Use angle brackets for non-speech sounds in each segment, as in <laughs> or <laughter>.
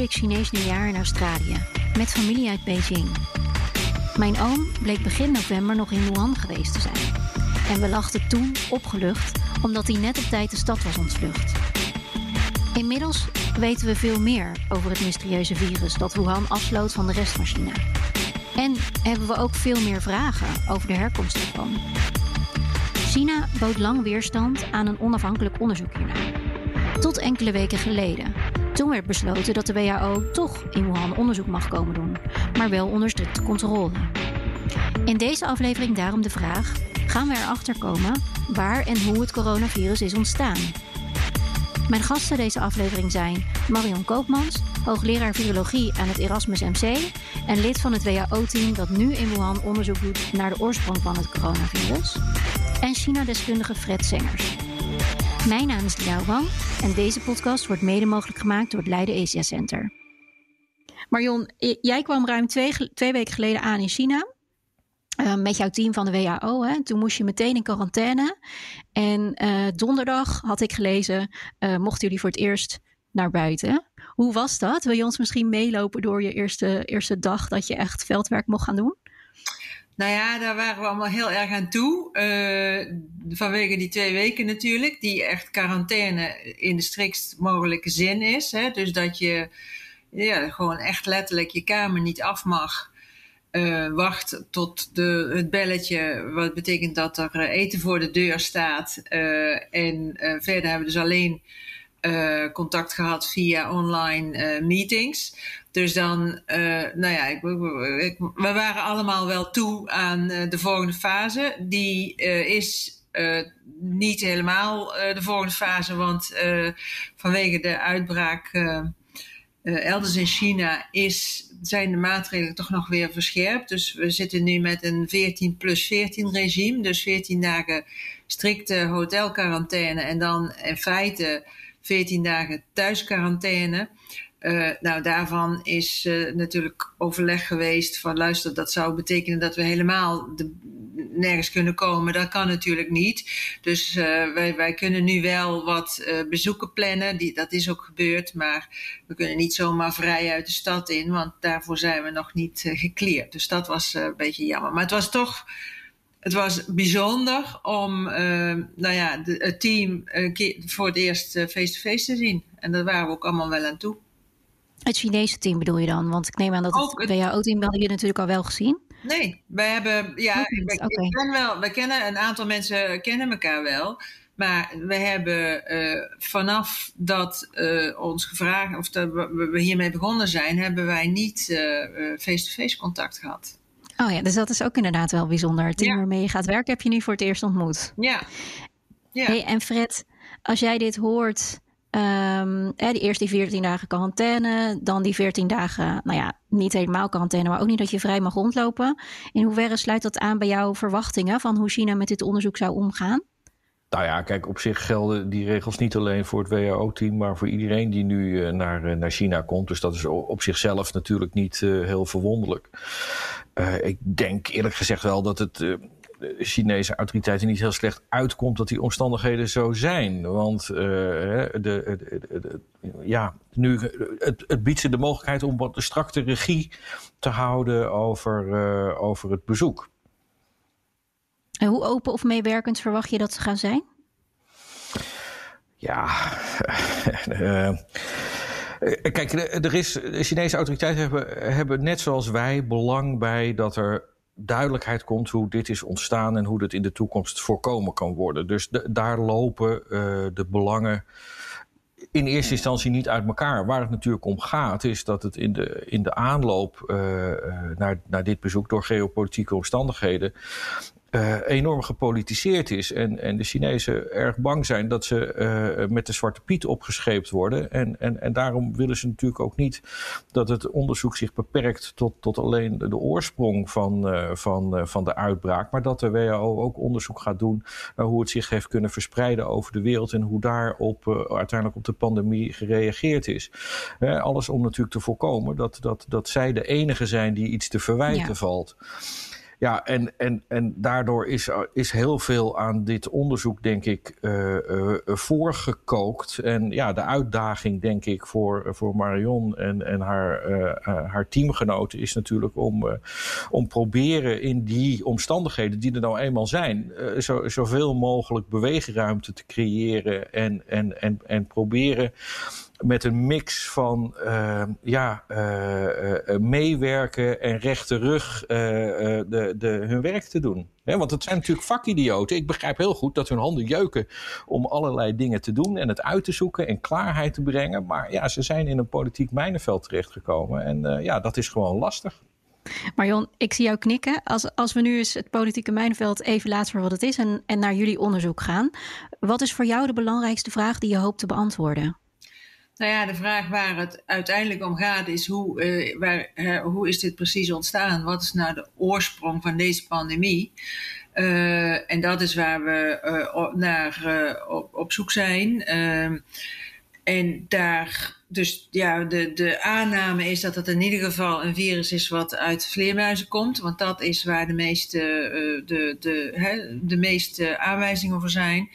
Vierde ik Chinees nieuwjaar in Australië met familie uit Beijing. Mijn oom bleek begin november nog in Wuhan geweest te zijn. En we lachten toen opgelucht omdat hij net op tijd de stad was ontvlucht. Inmiddels weten we veel meer over het mysterieuze virus dat Wuhan afsloot van de rest van China. En hebben we ook veel meer vragen over de herkomst ervan. China bood lang weerstand aan een onafhankelijk onderzoek hiernaar. Tot enkele weken geleden. Toen werd besloten dat de WHO toch in Wuhan onderzoek mag komen doen, maar wel onder strikte controle. In deze aflevering daarom de vraag: gaan we erachter komen waar en hoe het coronavirus is ontstaan? Mijn gasten deze aflevering zijn Marion Koopmans, hoogleraar virologie aan het Erasmus MC en lid van het WHO-team dat nu in Wuhan onderzoek doet naar de oorsprong van het coronavirus, en China-deskundige Fred Sengers. Mijn naam is Liao Wang en deze podcast wordt mede mogelijk gemaakt door het Leiden Asia Center. Marion, jij kwam ruim twee, twee weken geleden aan in China. Uh, met jouw team van de WHO. Hè? Toen moest je meteen in quarantaine. En uh, donderdag had ik gelezen, uh, mochten jullie voor het eerst naar buiten. Hoe was dat? Wil je ons misschien meelopen door je eerste, eerste dag dat je echt veldwerk mocht gaan doen? Nou ja, daar waren we allemaal heel erg aan toe. Uh, vanwege die twee weken natuurlijk, die echt quarantaine in de striktst mogelijke zin is. Hè? Dus dat je ja, gewoon echt letterlijk je kamer niet af mag. Uh, wacht tot de, het belletje, wat betekent dat er eten voor de deur staat. En verder hebben we dus alleen contact gehad via online meetings. Dus dan, uh, nou ja, ik, we waren allemaal wel toe aan uh, de volgende fase. Die uh, is niet helemaal de volgende fase, want vanwege de uitbraak elders in China is, zijn de maatregelen toch nog weer verscherpt. Dus we zitten nu met een 14 plus 14 regime, dus 14 dagen strikte hotelquarantaine en dan in feite 14 dagen thuisquarantaine. Uh, nou, daarvan is uh, natuurlijk overleg geweest van luister, dat zou betekenen dat we helemaal nergens kunnen komen. Dat kan natuurlijk niet. Dus uh, wij, wij kunnen nu wel wat bezoeken plannen. Die, dat is ook gebeurd, maar we kunnen niet zomaar vrij uit de stad in, want daarvoor zijn we nog niet gekleerd. Dus dat was een beetje jammer. Maar het was toch. Het was bijzonder om nou ja, het team voor het eerst face-to-face -face te zien. En daar waren we ook allemaal wel aan toe. Het Chinese team bedoel je dan? Want ik neem aan dat het, het WHO-team hadden je natuurlijk al wel gezien. Nee, wij hebben, ja, wij, okay. ken wel, wij kennen een aantal mensen kennen elkaar wel. Maar we hebben uh, vanaf dat uh, ons gevraagd, of dat we hiermee begonnen zijn, hebben wij niet face-to-face uh, -face contact gehad. Oh ja, dus dat is ook inderdaad wel bijzonder. Het team ja. waarmee je gaat werken heb je nu voor het eerst ontmoet. Ja. ja. Hey, en Fred, als jij dit hoort, Hè, die eerst die 14 dagen quarantaine, dan die 14 dagen, nou ja, niet helemaal quarantaine, maar ook niet dat je vrij mag rondlopen. In hoeverre sluit dat aan bij jouw verwachtingen van hoe China met dit onderzoek zou omgaan? Nou ja, kijk, op zich gelden die regels niet alleen voor het WHO-team, maar voor iedereen die nu uh, naar, uh, naar China komt. Dus dat is op zichzelf natuurlijk niet uh, heel verwonderlijk. ik denk eerlijk gezegd wel dat het de Chinese autoriteiten niet heel slecht uitkomt dat die omstandigheden zo zijn. Want uh, de, de, de, ja, nu, het, het biedt ze de mogelijkheid om wat strakte regie te houden over, uh, over het bezoek. En hoe open of meewerkend verwacht je dat ze gaan zijn? Ja, uh, <laughs> Kijk, er is, de Chinese autoriteiten hebben, hebben net zoals wij belang bij dat er duidelijkheid komt hoe dit is ontstaan en hoe dat in de toekomst voorkomen kan worden. Dus daar lopen uh, de belangen in eerste instantie niet uit elkaar. Waar het natuurlijk om gaat, is dat het in de, in de aanloop uh, naar, naar dit bezoek door geopolitieke omstandigheden uh, enorm gepolitiseerd is. En, en de Chinezen erg bang zijn dat ze uh, met de Zwarte Piet opgescheept worden. En, en, en daarom willen ze natuurlijk ook niet dat het onderzoek zich beperkt tot, tot alleen de oorsprong van, uh, van, van de uitbraak. Maar dat de WHO ook onderzoek gaat doen naar hoe het zich heeft kunnen verspreiden over de wereld. En hoe daarop uiteindelijk op de pandemie gereageerd is. alles om natuurlijk te voorkomen dat, dat, dat zij de enige zijn die iets te verwijten ja. valt. Ja, en, en, en daardoor is, is heel veel aan dit onderzoek, denk ik, uh, uh, voorgekookt. En ja, de uitdaging, denk ik, voor, voor Marion en, en haar, haar teamgenoten is natuurlijk om, om proberen in die omstandigheden die er nou eenmaal zijn, zo, zoveel mogelijk beweegruimte te creëren en, en, en, en proberen met een mix van uh, ja, uh, meewerken en rechte rug de, de, hun werk te doen. want het zijn natuurlijk vakidioten. Ik begrijp heel goed dat hun handen jeuken om allerlei dingen te doen en het uit te zoeken en klaarheid te brengen. Maar ja, ze zijn in een politiek mijnenveld terechtgekomen en ja, dat is gewoon lastig. Marion, ik zie jou knikken. Als, als we nu eens het politieke mijnenveld even laten voor wat het is en, en naar jullie onderzoek gaan. Wat is voor jou de belangrijkste vraag die je hoopt te beantwoorden? Nou ja, de vraag waar het uiteindelijk om gaat is hoe, uh, waar, uh, hoe is dit precies ontstaan? Wat is nou de oorsprong van deze pandemie? Uh, en dat is waar we naar op, op, zoek zijn. Ehm, en daar, dus ja, de, de aanname is dat het in ieder geval een virus is wat uit vleermuizen komt. Want dat is waar de meeste, uh, de, de, hè, de meeste aanwijzingen voor zijn.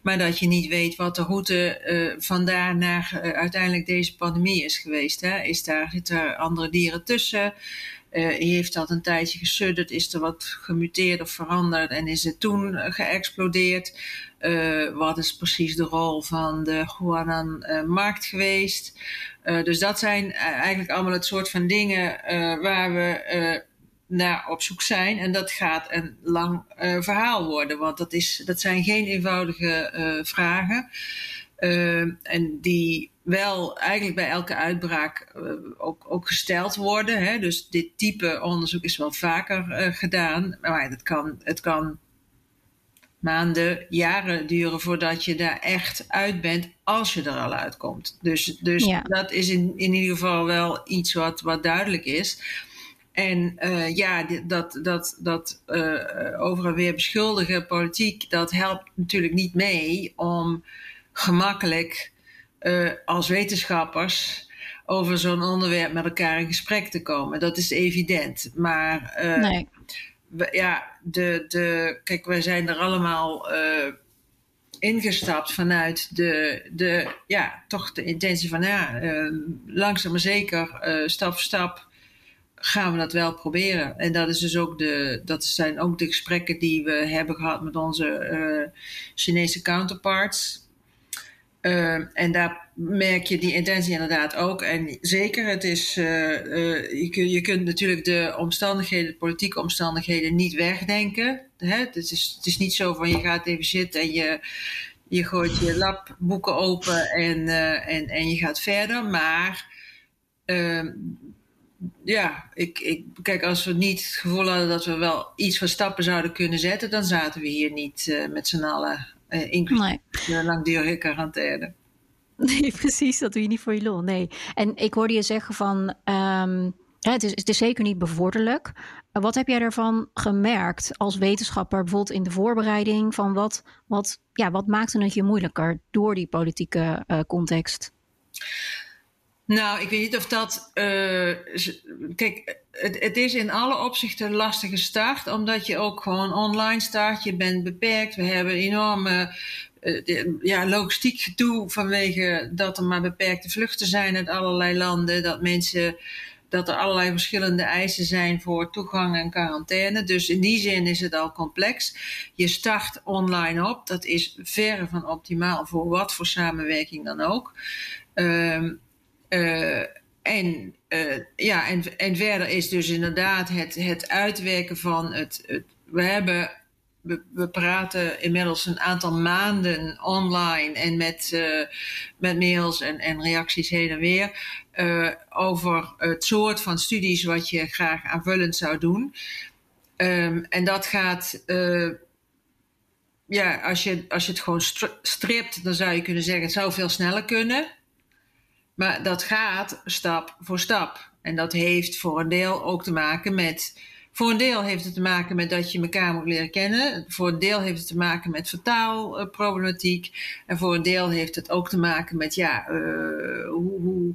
Maar dat je niet weet wat de route uh, vandaar naar uh, uiteindelijk deze pandemie is geweest. Hè. Is daar, zitten er andere dieren tussen? Uh, heeft dat een tijdje gesudderd, is er wat gemuteerd of veranderd en is het toen geëxplodeerd? Uh, wat is precies de rol van de Huanan-markt geweest? dus dat zijn eigenlijk allemaal het soort van dingen waar we naar op zoek zijn. En dat gaat een lang verhaal worden, want dat, is, dat zijn geen eenvoudige vragen. en die wel eigenlijk bij elke uitbraak uh, ook, ook gesteld worden. Hè? Dus dit type onderzoek is wel vaker uh, gedaan. Maar het kan, het kan maanden, jaren duren voordat je daar echt uit bent, als je er al uitkomt. Dus, dus ja. dat is in, in ieder geval wel iets wat, wat duidelijk is. En uh, ja, dat, dat, dat over en weer beschuldigen politiek, dat helpt natuurlijk niet mee om gemakkelijk uh, als wetenschappers over zo'n onderwerp met elkaar in gesprek te komen. Dat is evident. Maar uh, nee. we, ja, de, de, kijk, wij zijn er allemaal uh, ingestapt vanuit de, de, ja, toch de intentie van ja, langzaam maar zeker, stap voor stap gaan we dat wel proberen. En dat, is dus ook de, dat zijn ook de gesprekken die we hebben gehad met onze Chinese counterparts. Uh, en daar merk je die intentie inderdaad ook. En zeker, het is, uh, uh, je, je kunt natuurlijk de omstandigheden, de politieke omstandigheden, niet wegdenken. Hè? Het, is, het is niet zo van je gaat even zitten en je, je gooit je labboeken open en, en, en je gaat verder. Maar ehm, ja, ik, ik, kijk, als we niet het gevoel hadden dat we wel iets van stappen zouden kunnen zetten, dan zaten we hier niet met z'n allen uh, inclusief nee. de langdurige quarantaine. <laughs> Nee, precies. Dat doe je niet voor je lol. Nee. En ik hoorde je zeggen van. Um, het, is, het is zeker niet bevorderlijk. Wat heb jij ervan gemerkt als wetenschapper, bijvoorbeeld in de voorbereiding? Van wat, wat, ja, wat maakte het je moeilijker door die politieke uh, context? Nou, ik weet niet of dat. Uh, kijk, het, het, is in alle opzichten een lastige start, omdat je ook gewoon online start. Je bent beperkt. We hebben enorme uh, ja, logistiek gedoe vanwege dat er maar beperkte vluchten zijn uit allerlei landen. Dat mensen. Dat er allerlei verschillende eisen zijn voor toegang en quarantaine. Dus in die zin is het al complex. Je start online op. Dat is verre van optimaal voor wat voor samenwerking dan ook. Uh, uh, en, uh, ja, en, verder is dus inderdaad het, het uitwerken van het, we hebben we, praten inmiddels een aantal maanden online en met, uh, met mails en, en reacties heen en weer over het soort van studies wat je graag aanvullend zou doen. Ehm, en dat gaat, ja, als je, als je het gewoon stript, dan zou je kunnen zeggen, het zou veel sneller kunnen. Maar dat gaat stap voor stap. En dat heeft voor een deel ook te maken met. Voor een deel heeft het te maken met dat je elkaar moet leren kennen. Voor een deel heeft het te maken met vertaalproblematiek. En voor een deel heeft het ook te maken met ja, uh, hoe, hoe,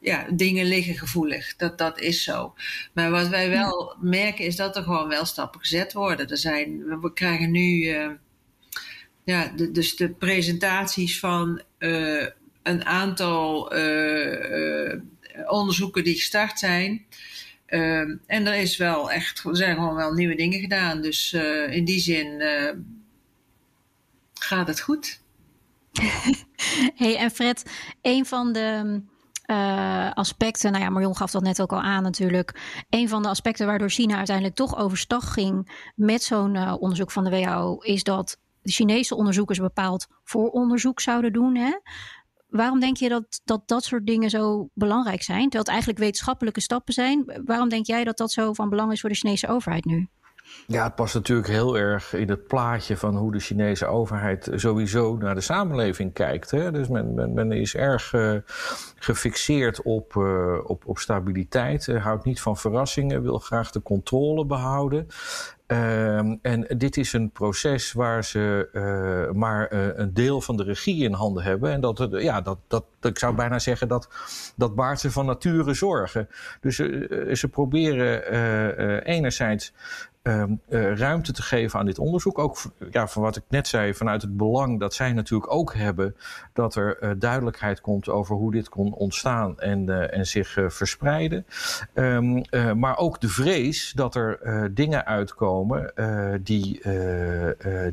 ja, dingen liggen gevoelig. Dat, dat is zo. Maar wat wij wel merken is dat er gewoon wel stappen gezet worden. Er zijn, we krijgen nu uh, ja, de, dus de presentaties van uh, een aantal uh, onderzoeken die gestart zijn. Ehm, en er is wel echt, er zijn gewoon wel nieuwe dingen gedaan. Dus in die zin gaat het goed. <laughs> hey, en Fred, een van de aspecten, nou ja, Marion gaf dat net ook al aan natuurlijk. Een van de aspecten waardoor China uiteindelijk toch overstag ging met zo'n onderzoek van de WHO, is dat de Chinese onderzoekers bepaald vooronderzoek zouden doen. Hè? Waarom denk je dat, dat dat soort dingen zo belangrijk zijn? Terwijl het eigenlijk wetenschappelijke stappen zijn. Waarom denk jij dat dat zo van belang is voor de Chinese overheid nu? Ja, het past natuurlijk heel erg in het plaatje van hoe de Chinese overheid sowieso naar de samenleving kijkt. Hè? Dus men, men, is erg uh, gefixeerd op, uh, op, op stabiliteit, uh, houdt niet van verrassingen, wil graag de controle behouden. Uh, en dit is een proces waar ze uh, maar uh, een deel van de regie in handen hebben. En dat, ja, dat, dat, ik zou bijna zeggen dat dat baart ze van nature zorgen. Dus ze proberen enerzijds uh, ruimte te geven aan dit onderzoek. Ook ja, van wat ik net zei, vanuit het belang dat zij natuurlijk ook hebben dat er uh, duidelijkheid komt over hoe dit kon ontstaan en, uh, en zich verspreiden. Um, maar ook de vrees dat er dingen uitkomen die,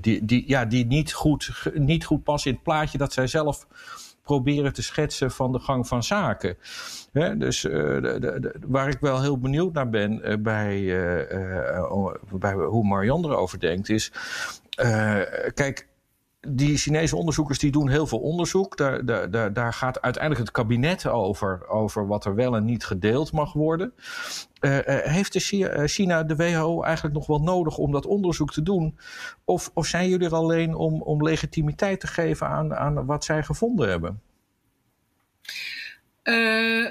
die, die, ja, die niet, goed, niet goed passen in het plaatje dat zij zelf proberen te schetsen van de gang van zaken. dus uh, de, de, waar ik wel heel benieuwd naar ben uh, bij, uh, bij hoe Marianne erover denkt, is. kijk, die Chinese onderzoekers die doen heel veel onderzoek. Daar, daar, daar gaat uiteindelijk het kabinet over, over wat er wel en niet gedeeld mag worden. Uh, heeft de China de WHO eigenlijk nog wel nodig om dat onderzoek te doen? Of, of zijn jullie er alleen om, om legitimiteit te geven aan, aan wat zij gevonden hebben?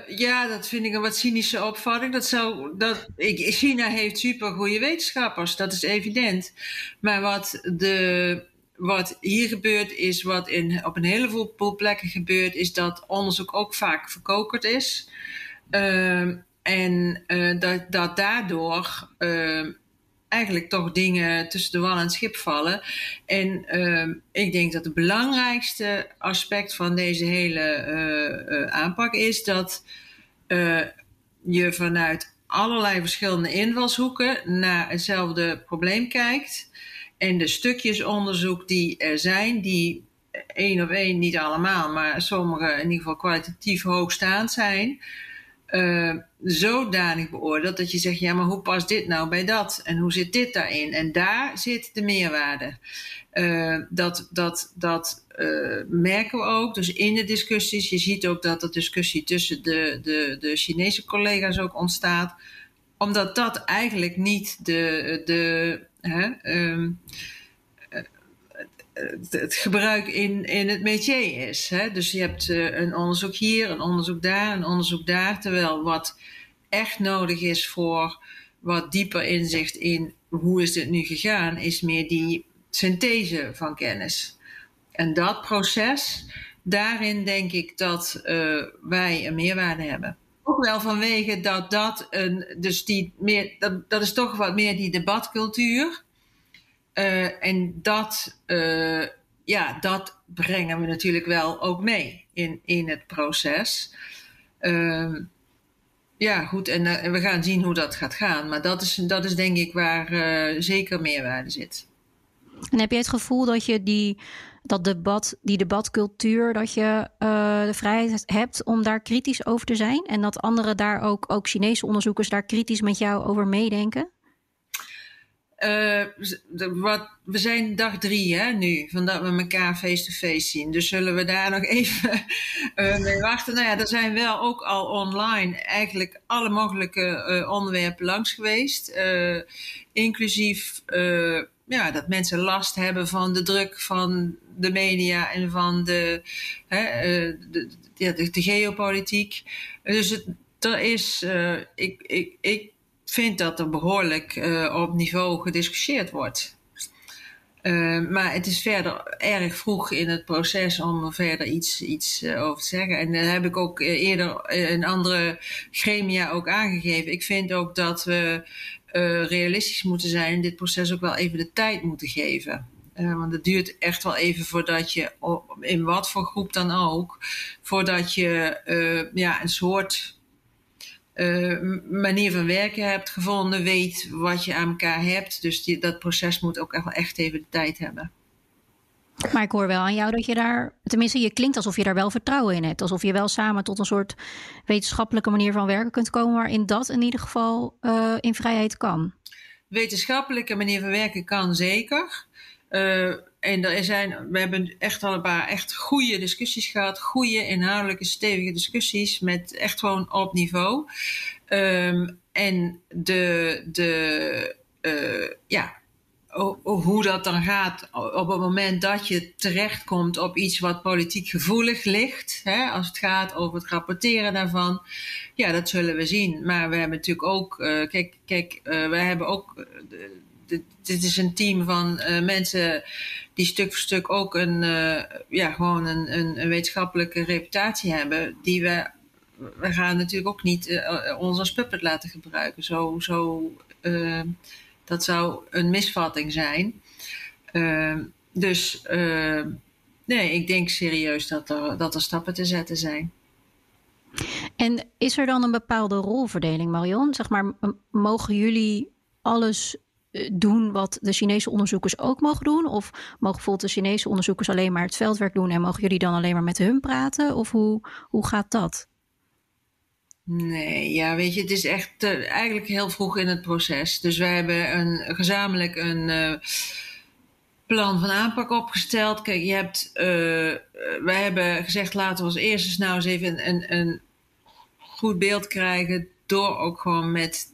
Ja, dat vind ik een wat cynische opvatting. Dat zou, dat, ik, China heeft super goede wetenschappers, dat is evident. Maar wat de wat hier gebeurt is, wat in, op een heleboel plekken gebeurt, is dat onderzoek ook vaak verkokerd is. Uh, en uh, dat, dat daardoor uh, eigenlijk toch dingen tussen de wal en het schip vallen. En ehm, ik denk dat het belangrijkste aspect van deze hele eh, aanpak is dat je vanuit allerlei verschillende invalshoeken naar hetzelfde probleem kijkt. En de stukjes onderzoek die er zijn, die één op één, niet allemaal, maar sommige in ieder geval kwalitatief hoogstaand zijn, uh, zodanig beoordeeld dat je zegt: ja, maar hoe past dit nou bij dat? En hoe zit dit daarin? En daar zit de meerwaarde. Uh, dat dat, dat uh, merken we ook. Dus in de discussies, je ziet ook dat er discussie tussen de, de, de Chinese collega's ook ontstaat, omdat dat eigenlijk niet de. de Hè, um, het gebruik in, in het métier is. Hè? Dus je hebt uh, een onderzoek hier, een onderzoek daar, een onderzoek daar. Terwijl wat echt nodig is voor wat dieper inzicht in hoe is dit nu gegaan, is meer die synthese van kennis. En dat proces, daarin denk ik dat uh, wij een meerwaarde hebben ook wel vanwege dat dat een, dus die meer, dat, dat is toch wat meer die debatcultuur. Uh, en dat, uh, ja, dat brengen we natuurlijk wel ook mee in, in het proces. Uh, ja, goed, en, en, we gaan zien hoe dat gaat gaan. Maar dat is, dat is denk ik waar zeker meerwaarde zit. En heb je het gevoel dat je die dat debat, die debatcultuur, dat je uh, de vrijheid hebt om daar kritisch over te zijn. En dat anderen daar ook, ook Chinese onderzoekers, daar kritisch met jou over meedenken? Uh, wat, we zijn dag drie hè, nu, van dat we elkaar face-to-face zien. Dus zullen we daar nog <laughs> even nee, wachten. Nou ja, er zijn wel ook al online eigenlijk alle mogelijke onderwerpen langs geweest. inclusief ja, dat mensen last hebben van de druk van de media en van de, hè, de, de, de, geopolitiek. Dus het, er is, ik, ik, ik vind dat er behoorlijk op niveau gediscussieerd wordt. Maar het is verder erg vroeg in het proces om er verder iets, iets over te zeggen. En dat heb ik ook eerder in andere gremia ook aangegeven. Ik vind ook dat we realistisch moeten zijn en dit proces ook wel even de tijd moeten geven. want het duurt echt wel even voordat je, in wat voor groep dan ook, voordat je ja, een soort manier van werken hebt gevonden, weet wat je aan elkaar hebt. Dus die, dat proces moet ook echt even de tijd hebben. Maar ik hoor wel aan jou dat je daar, tenminste, je klinkt alsof je daar wel vertrouwen in hebt. Alsof je wel samen tot een soort wetenschappelijke manier van werken kunt komen, waarin dat in ieder geval uh, in vrijheid kan. Wetenschappelijke manier van werken kan zeker. Uh, en er zijn, we hebben echt al een paar echt goede discussies gehad. Goede, inhoudelijke, stevige discussies. Met echt gewoon op niveau. Um, en de, de uh, ja, hoe dat dan gaat op het moment dat je terechtkomt op iets wat politiek gevoelig ligt. Hè, als het gaat over het rapporteren daarvan. Ja, dat zullen we zien. Maar we hebben natuurlijk ook, uh, kijk, kijk uh, wij hebben ook dit is een team van mensen die stuk voor stuk ook een, ja, gewoon een, een, een, wetenschappelijke reputatie hebben. Die we, we gaan natuurlijk ook niet uh, ons als puppet laten gebruiken. Zo, zo, dat zou een misvatting zijn. dus nee, ik denk serieus dat er, dat er stappen te zetten zijn. En is er dan een bepaalde rolverdeling, Marion? Zeg maar, mogen jullie alles eh, doen wat de Chinese onderzoekers ook mogen doen? Of mogen bijvoorbeeld de Chinese onderzoekers alleen maar het veldwerk doen en mogen jullie dan alleen maar met hun praten? Of hoe, hoe gaat dat? Nee, ja, weet je, het is echt uh, eigenlijk heel vroeg in het proces. Dus wij hebben een, gezamenlijk een uh, plan van aanpak opgesteld. Kijk, je hebt, uh, wij hebben gezegd, laten we als eerste nou eens even een, een goed beeld krijgen. Door ook gewoon met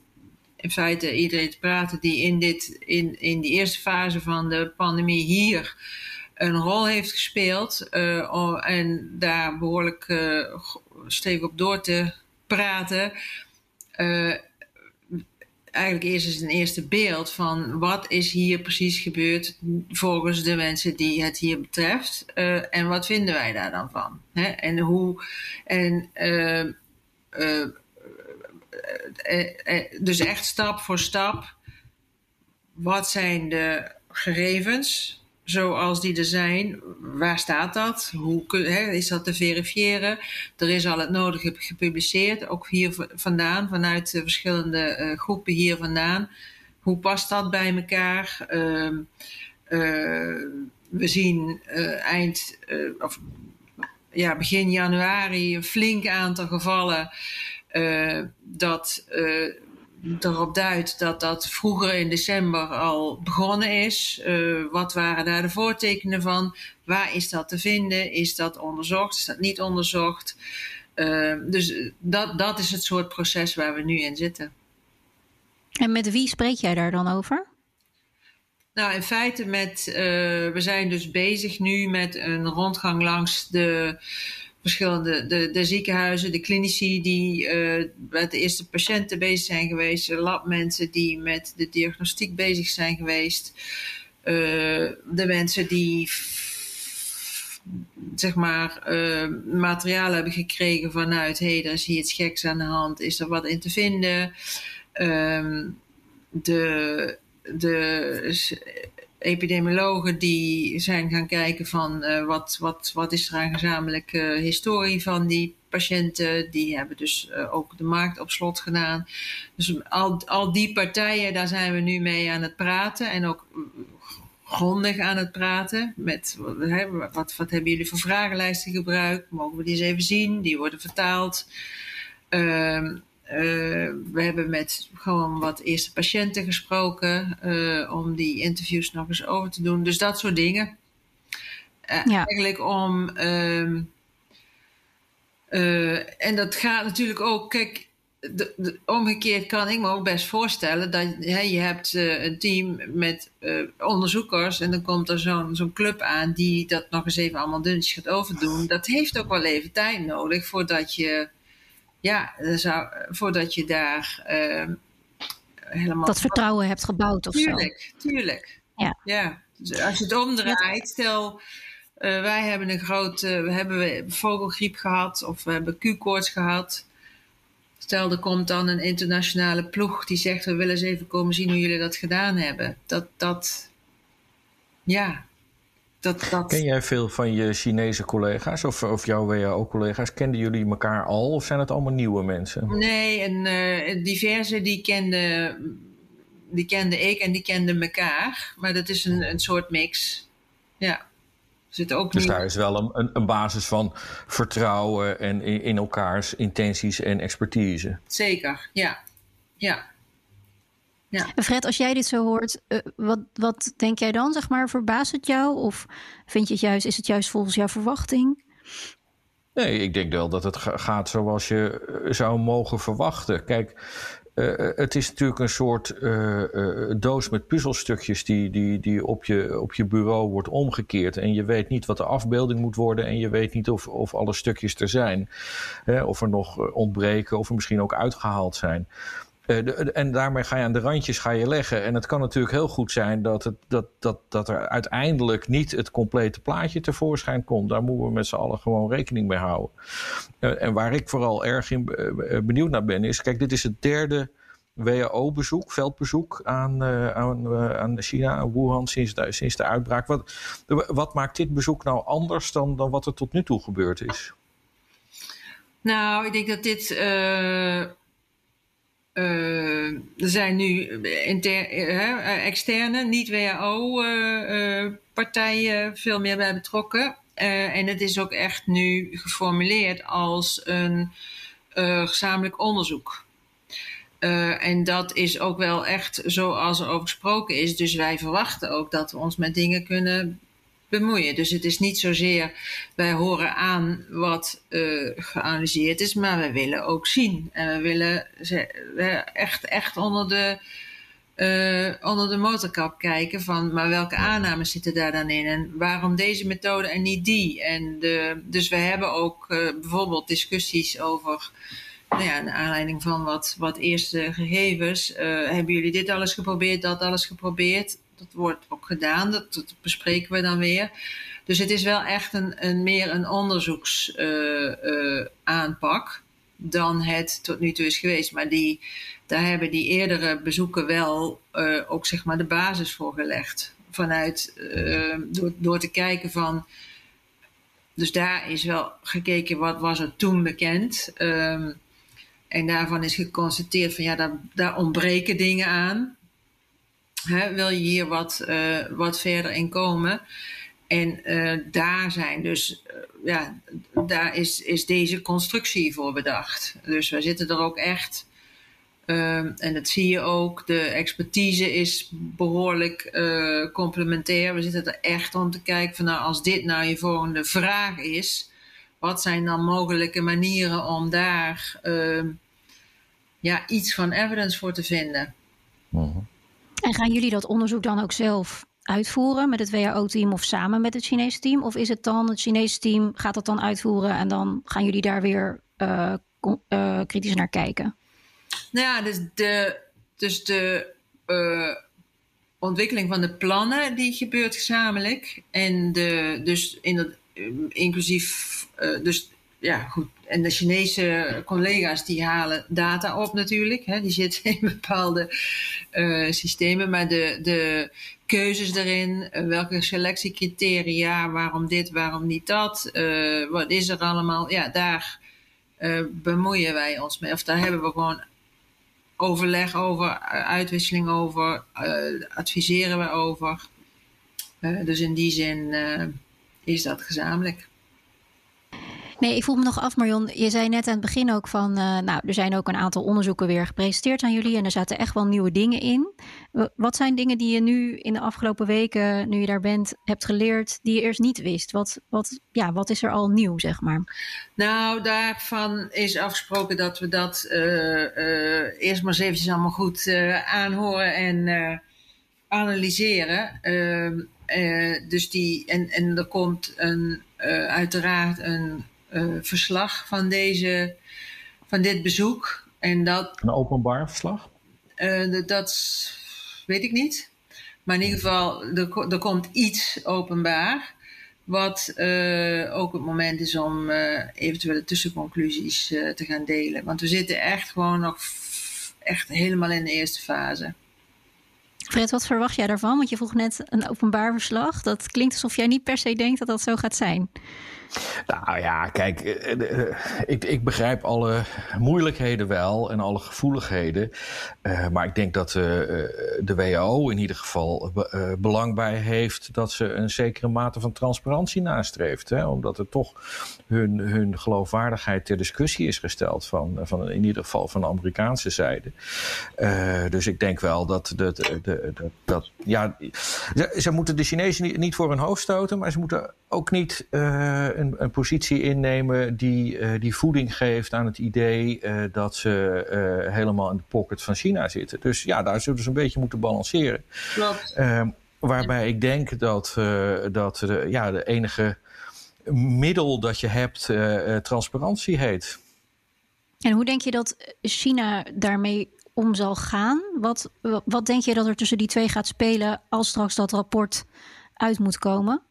in feite iedereen te praten die in, dit, in, in die eerste fase van de pandemie hier een rol heeft gespeeld. En daar behoorlijk stevig op door te praten. Uh, eigenlijk eerst eens een eerste beeld van wat is hier precies gebeurd volgens de mensen die het hier betreft. en wat vinden wij daar dan van? Hè? En hoe. En, eh, eh, dus echt stap voor stap. Wat zijn de gegevens zoals die er zijn? Waar staat dat? Hoe hè, is dat te verifiëren? Er is al het nodige gepubliceerd, ook hier vandaan, vanuit de verschillende uh, groepen hier vandaan. Hoe past dat bij elkaar? Uh, uh, we zien eind, of ja, begin januari een flink aantal gevallen dat erop duidt dat dat vroeger in december al begonnen is. Uh, wat waren daar de voortekenen van? Waar is dat te vinden? Is dat onderzocht? Is dat niet onderzocht? dus dat, dat is het soort proces waar we nu in zitten. En met wie spreek jij daar dan over? Nou, in feite met, we zijn dus bezig nu met een rondgang langs de verschillende de, de ziekenhuizen, de klinici die uh, met de eerste patiënten bezig zijn geweest, labmensen die met de diagnostiek bezig zijn geweest, uh, de mensen die zeg maar uh, materiaal hebben gekregen vanuit hey, er is hier iets geks aan de hand, is er wat in te vinden. Ehm, de, de epidemiologen die zijn gaan kijken van uh, wat, wat, wat is er aan gezamenlijke historie van die patiënten. Die hebben dus uh, ook de markt op slot gedaan. Dus al, al die partijen, daar zijn we nu mee aan het praten en ook grondig aan het praten. Met wat, wat hebben jullie voor vragenlijsten gebruikt? Mogen we die eens even zien? Die worden vertaald. Uh, uh, we hebben met gewoon wat eerste patiënten gesproken uh, om die interviews nog eens over te doen. Dus dat soort dingen. Uh, ja. Eigenlijk om, um, en dat gaat natuurlijk ook, kijk, de, omgekeerd kan ik me ook best voorstellen dat hè, je hebt een team met onderzoekers en dan komt er zo'n zo'n club aan die dat nog eens even allemaal dunnetjes gaat overdoen. Dat heeft ook wel even tijd nodig voordat je, ja, zou, voordat je daar uh, helemaal. Dat vertrouwen hebt gebouwd of tuurlijk, zo. Tuurlijk, Ja. ja. Dus als je het omdraait, stel. wij hebben een grote, we hebben vogelgriep gehad of we hebben Q-koorts gehad. Stel, er komt dan een internationale ploeg die zegt: We willen eens even komen zien hoe jullie dat gedaan hebben. Dat, dat, ja. Dat, dat... Ken jij veel van je Chinese collega's of, of jouw WHO-collega's? Kenden jullie elkaar al of zijn het allemaal nieuwe mensen? Nee, en uh, diverse die kenden, die kende ik en die kenden elkaar. Maar dat is een, een soort mix. Ja. Zit ook dus daar is wel een, een, een, basis van vertrouwen en in, in, elkaars intenties en expertise. Zeker, ja. ja. Ja. Fred, als jij dit zo hoort, uh, wat, wat denk jij dan? Zeg maar, verbaast het jou? Of vind je het juist, is het juist volgens jouw verwachting? Nee, ik denk wel dat het gaat zoals je eh, zou mogen verwachten. Kijk, uh, het is natuurlijk een soort uh, uh, doos met puzzelstukjes die, die, die op, je, op je bureau wordt omgekeerd. En je weet niet wat de afbeelding moet worden en je weet niet of, of alle stukjes er zijn. of er nog ontbreken of er misschien ook uitgehaald zijn. Uh, en daarmee ga je aan de randjes ga je leggen. En het kan natuurlijk heel goed zijn dat, het, dat, dat, dat er uiteindelijk niet het complete plaatje tevoorschijn komt. Daar moeten we met z'n allen gewoon rekening mee houden. Uh, en waar ik vooral erg in, uh, benieuwd naar ben, is: kijk, dit is het derde WHO-bezoek, veldbezoek aan, aan, aan China, aan Wuhan sinds de, sinds de uitbraak. Wat, wat maakt dit bezoek nou anders dan, dan wat er tot nu toe gebeurd is? Nou, ik denk dat dit er zijn nu inter, uh, externe, niet-WHO-partijen veel meer bij betrokken. en het is ook echt nu geformuleerd als een gezamenlijk onderzoek. en dat is ook wel echt zoals er over gesproken is. Dus wij verwachten ook dat we ons met dingen kunnen bemoeien. Dus het is niet zozeer wij horen aan wat uh, geanalyseerd is, maar we willen ook zien. En we willen echt, echt onder de, uh, onder de motorkap kijken van, maar welke aannames zitten daar dan in en waarom deze methode en niet die. En de, dus we hebben ook uh, bijvoorbeeld discussies over. Nou ja, naar aanleiding van wat, wat eerste gegevens. hebben jullie dit alles geprobeerd, dat alles geprobeerd? Dat wordt ook gedaan, dat, bespreken we dan weer. Dus het is wel echt een, een meer een onderzoeksaanpak uh, uh, dan het tot nu toe is geweest. Maar die, daar hebben die eerdere bezoeken wel uh, ook zeg maar de basis voor gelegd. Vanuit, door, door te kijken van. Dus daar is wel gekeken wat was er toen bekend. Um, en daarvan is geconstateerd van ja, daar, daar ontbreken dingen aan. Wil je hier wat, uh, wat verder in komen? En uh, daar zijn dus, uh, ja, daar is, is deze constructie voor bedacht. Dus we zitten er ook echt, en dat zie je ook, de expertise is behoorlijk complementair. We zitten er echt om te kijken van nou, als dit nou je volgende vraag is, wat zijn dan mogelijke manieren om daar ja, iets van evidence voor te vinden? Uh en gaan jullie dat onderzoek dan ook zelf uitvoeren met het WHO-team of samen met het Chinese team? Of is het dan het Chinese team gaat dat dan uitvoeren en dan gaan jullie daar weer uh, uh, kritisch naar kijken? Nou ja, dus de, dus de uh, ontwikkeling van de plannen die gebeurt gezamenlijk. En de, dus in dat, inclusief, dus ja, goed. En de Chinese collega's die halen data op natuurlijk. Hè, die zitten in <laughs> bepaalde uh, systemen. Maar de, de keuzes daarin, uh, welke selectiecriteria, waarom dit, waarom niet dat, uh, wat is er allemaal. Ja, daar bemoeien wij ons mee. Of daar hebben we gewoon overleg over, uitwisseling over, adviseren we over. dus in die zin is dat gezamenlijk. Nee, ik vroeg me nog af, Marion. Je zei net aan het begin ook van. Uh, nou, er zijn ook een aantal onderzoeken weer gepresenteerd aan jullie. En er zaten echt wel nieuwe dingen in. Wat zijn dingen die je nu in de afgelopen weken, nu je daar bent, hebt geleerd. die je eerst niet wist? Wat, wat, ja, wat is er al nieuw, zeg maar? Nou, daarvan is afgesproken dat we dat uh, uh, eerst maar eens eventjes allemaal goed aanhoren en analyseren. Ehm, dus die, en, en er komt een, uiteraard een verslag van, deze, van dit bezoek. En dat, een openbaar verslag? Uh, dat weet ik niet. Maar in ieder geval, er, er komt iets openbaar. Wat uh, ook het moment is om eventuele tussenconclusies te gaan delen. Want we zitten echt gewoon nog echt helemaal in de eerste fase. Fred, wat verwacht jij daarvan? Want je vroeg net een openbaar verslag. Dat klinkt alsof jij niet per se denkt dat dat zo gaat zijn. Nou ja, kijk, eh, eh, ik, ik begrijp alle moeilijkheden wel en alle gevoeligheden. Maar ik denk dat de WHO in ieder geval belang bij heeft dat ze een zekere mate van transparantie nastreeft. Hè? Omdat er toch hun, hun geloofwaardigheid ter discussie is gesteld, van, van, in ieder geval van de Amerikaanse zijde. dus ik denk wel dat, dat, dat, dat ja, ze, ze, moeten de Chinezen niet, niet voor hun hoofd stoten, maar ze moeten ook niet een, een, positie innemen die, uh, die voeding geeft aan het idee uh, dat ze uh, helemaal in de pocket van China zitten. Dus ja, daar zullen ze een beetje moeten balanceren. Klopt. Ehm, waarbij ik denk dat, dat de, ja, de enige middel dat je hebt transparantie heet. En hoe denk je dat China daarmee om zal gaan? Wat, wat denk je dat er tussen die twee gaat spelen als straks dat rapport uit moet komen?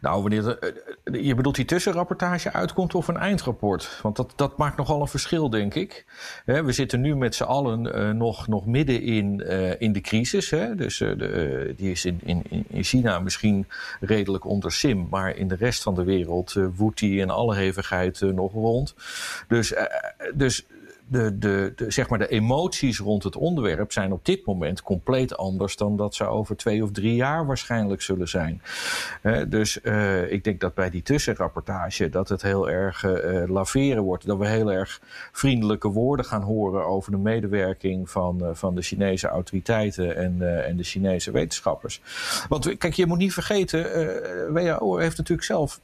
Nou, wanneer eh, eh, je bedoelt die tussenrapportage uitkomt of een eindrapport? Want dat, dat maakt nogal een verschil, denk ik. we zitten nu met z'n allen uh, nog, nog midden in, in de crisis. Dus de, die is in, in, in China misschien redelijk onder sim, maar in de rest van de wereld woedt die in alle hevigheid nog rond. Dus, dus de, de, de, zeg maar de emoties rond het onderwerp zijn op dit moment compleet anders dan dat ze over twee of drie jaar waarschijnlijk zullen zijn. dus uh, ik denk dat bij die tussenrapportage dat het heel erg uh, laveren wordt. Dat we heel erg vriendelijke woorden gaan horen over de medewerking van, van de Chinese autoriteiten en, en de Chinese wetenschappers. Want kijk, je moet niet vergeten, WHO heeft natuurlijk zelf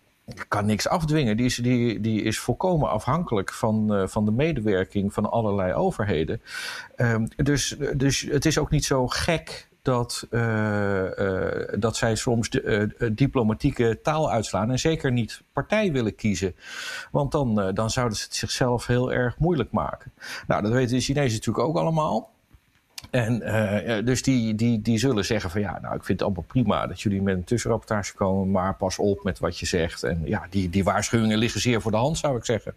kan niks afdwingen. Die is, die, die is volkomen afhankelijk van, uh, van de medewerking van allerlei overheden. Um, dus, dus het is ook niet zo gek dat, uh, uh, dat zij soms diplomatieke taal uitslaan en zeker niet partij willen kiezen. Want dan, dan zouden ze het zichzelf heel erg moeilijk maken. Nou, dat weten de Chinezen natuurlijk ook allemaal. En uh, dus die, die, die zullen zeggen van ja, nou ik vind het allemaal prima dat jullie met een tussenrapportage komen, maar pas op met wat je zegt. En ja, die, die waarschuwingen liggen zeer voor de hand, zou ik zeggen.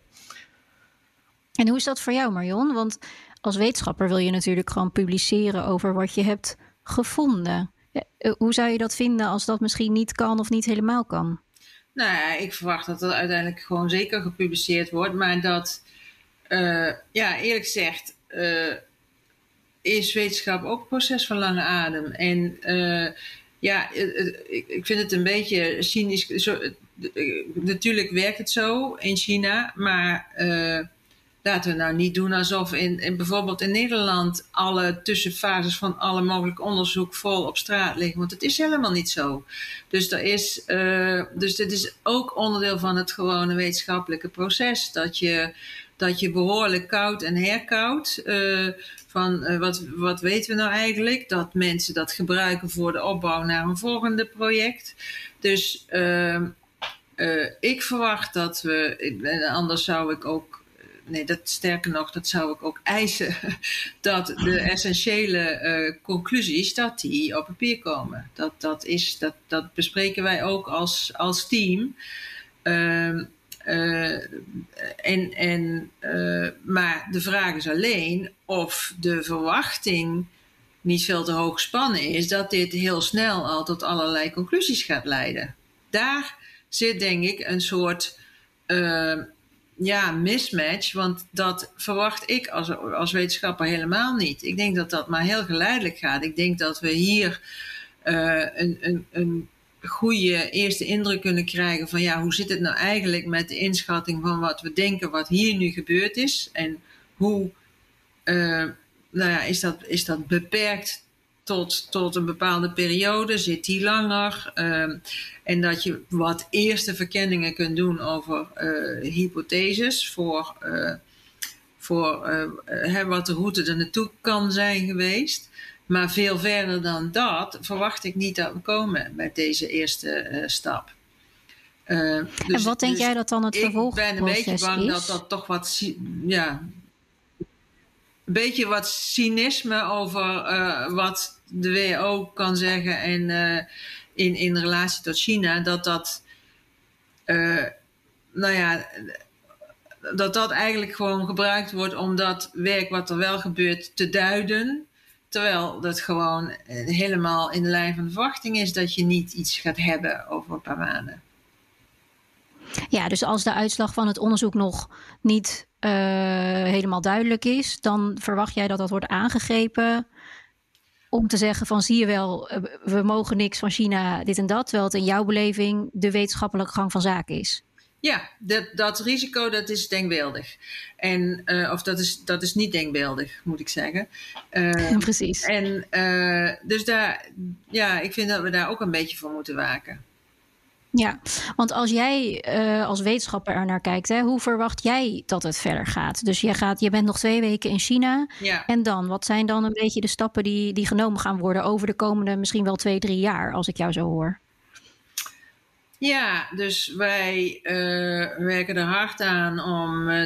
En hoe is dat voor jou, Marion? Want als wetenschapper wil je natuurlijk gewoon publiceren over wat je hebt gevonden. Eh, hoe zou je dat vinden als dat misschien niet kan of niet helemaal kan? Nou ja, ik verwacht dat er uiteindelijk gewoon zeker gepubliceerd wordt, maar dat, uh, ja, eerlijk gezegd. Uh, is wetenschap ook een proces van lange adem. En uh, ja, ik, ik vind het een beetje cynisch. Zo, natuurlijk werkt het zo in China, maar laten we nou niet doen alsof in, in, bijvoorbeeld in Nederland alle tussenfases van alle mogelijk onderzoek vol op straat liggen. Want het is helemaal niet zo. Dus, er is, dus dit is ook onderdeel van het gewone wetenschappelijke proces. Dat je, dat je behoorlijk koud en herkoudt. Uh, van uh, wat, wat weten we nou eigenlijk? Dat mensen dat gebruiken voor de opbouw naar een volgende project. Dus uh, uh, ik verwacht dat we, anders zou ik ook, nee, dat sterker nog, dat zou ik ook eisen, <laughs> dat de essentiële conclusies, dat die op papier komen. Dat, dat, is, dat, dat bespreken wij ook als, als team. Ehm, uh, en, en, uh, maar de vraag is alleen of de verwachting niet veel te hoog gespannen is dat dit heel snel al tot allerlei conclusies gaat leiden. Daar zit denk ik een soort uh, ja, mismatch, want dat verwacht ik als, als wetenschapper helemaal niet. Ik denk dat dat maar heel geleidelijk gaat. Ik denk dat we hier een, een, een goede eerste indruk kunnen krijgen van ja, hoe zit het nou eigenlijk met de inschatting van wat we denken wat hier nu gebeurd is? En hoe uh, nou ja, is, dat, is dat beperkt tot, tot een bepaalde periode, zit die langer? Uh, en dat je wat eerste verkenningen kunt doen over uh, hypotheses voor, voor wat de route er naartoe kan zijn geweest. Maar veel verder dan dat verwacht ik niet dat we komen met deze eerste uh, stap. Uh, dus, en wat denk dus jij dat dan het vervolgproces is? Ik ben een beetje bang dat dat toch wat, ja, een beetje wat cynisme over uh, wat de WHO kan zeggen en in, in relatie tot China, dat dat, nou ja, dat dat eigenlijk gewoon gebruikt wordt om dat werk wat er wel gebeurt te duiden. Terwijl dat gewoon eh, helemaal in de lijn van de verwachting is dat je niet iets gaat hebben over een paar maanden. Ja, dus als de uitslag van het onderzoek nog niet uh, helemaal duidelijk is, dan verwacht jij dat dat wordt aangegrepen om te zeggen van zie je wel, eh, we mogen niks van China, dit en dat, terwijl het in jouw beleving de wetenschappelijke gang van zaken is. Ja, dat, dat risico dat is denkbeeldig. En, uh, of dat is, dat is niet denkbeeldig, moet ik zeggen. Uh, <laughs> Precies. En uh, dus daar, ja, ik vind dat we daar ook een beetje voor moeten waken. Ja, want als jij als wetenschapper er naar kijkt, hè, hoe verwacht jij dat het verder gaat? Dus je, gaat, je bent nog twee weken in China. Ja. En dan, wat zijn dan een beetje de stappen die, die genomen gaan worden over de komende misschien wel twee, drie jaar, als ik jou zo hoor? Ja, dus wij uh, werken er hard aan om uh,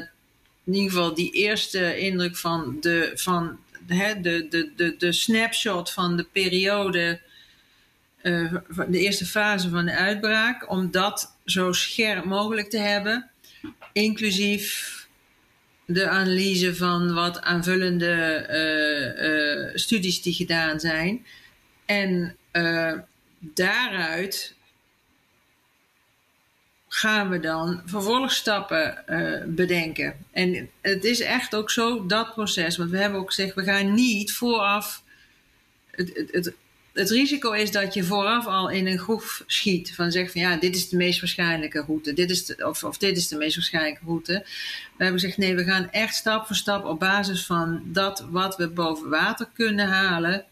in ieder geval die eerste indruk van de, van, hè, de, de, de, de snapshot van de periode, uh, de eerste fase van de uitbraak, om dat zo scherp mogelijk te hebben, inclusief de analyse van wat aanvullende studies die gedaan zijn. En daaruit gaan we dan vervolgstappen uh, bedenken. En het is echt ook zo, dat proces. Want we hebben ook gezegd, we gaan niet vooraf. Het, het, het, risico is dat je vooraf al in een groef schiet. Van zegt van ja, dit is de meest waarschijnlijke route. Dit is of, of dit is de meest waarschijnlijke route. We hebben gezegd, nee, we gaan echt stap voor stap op basis van dat wat we boven water kunnen halen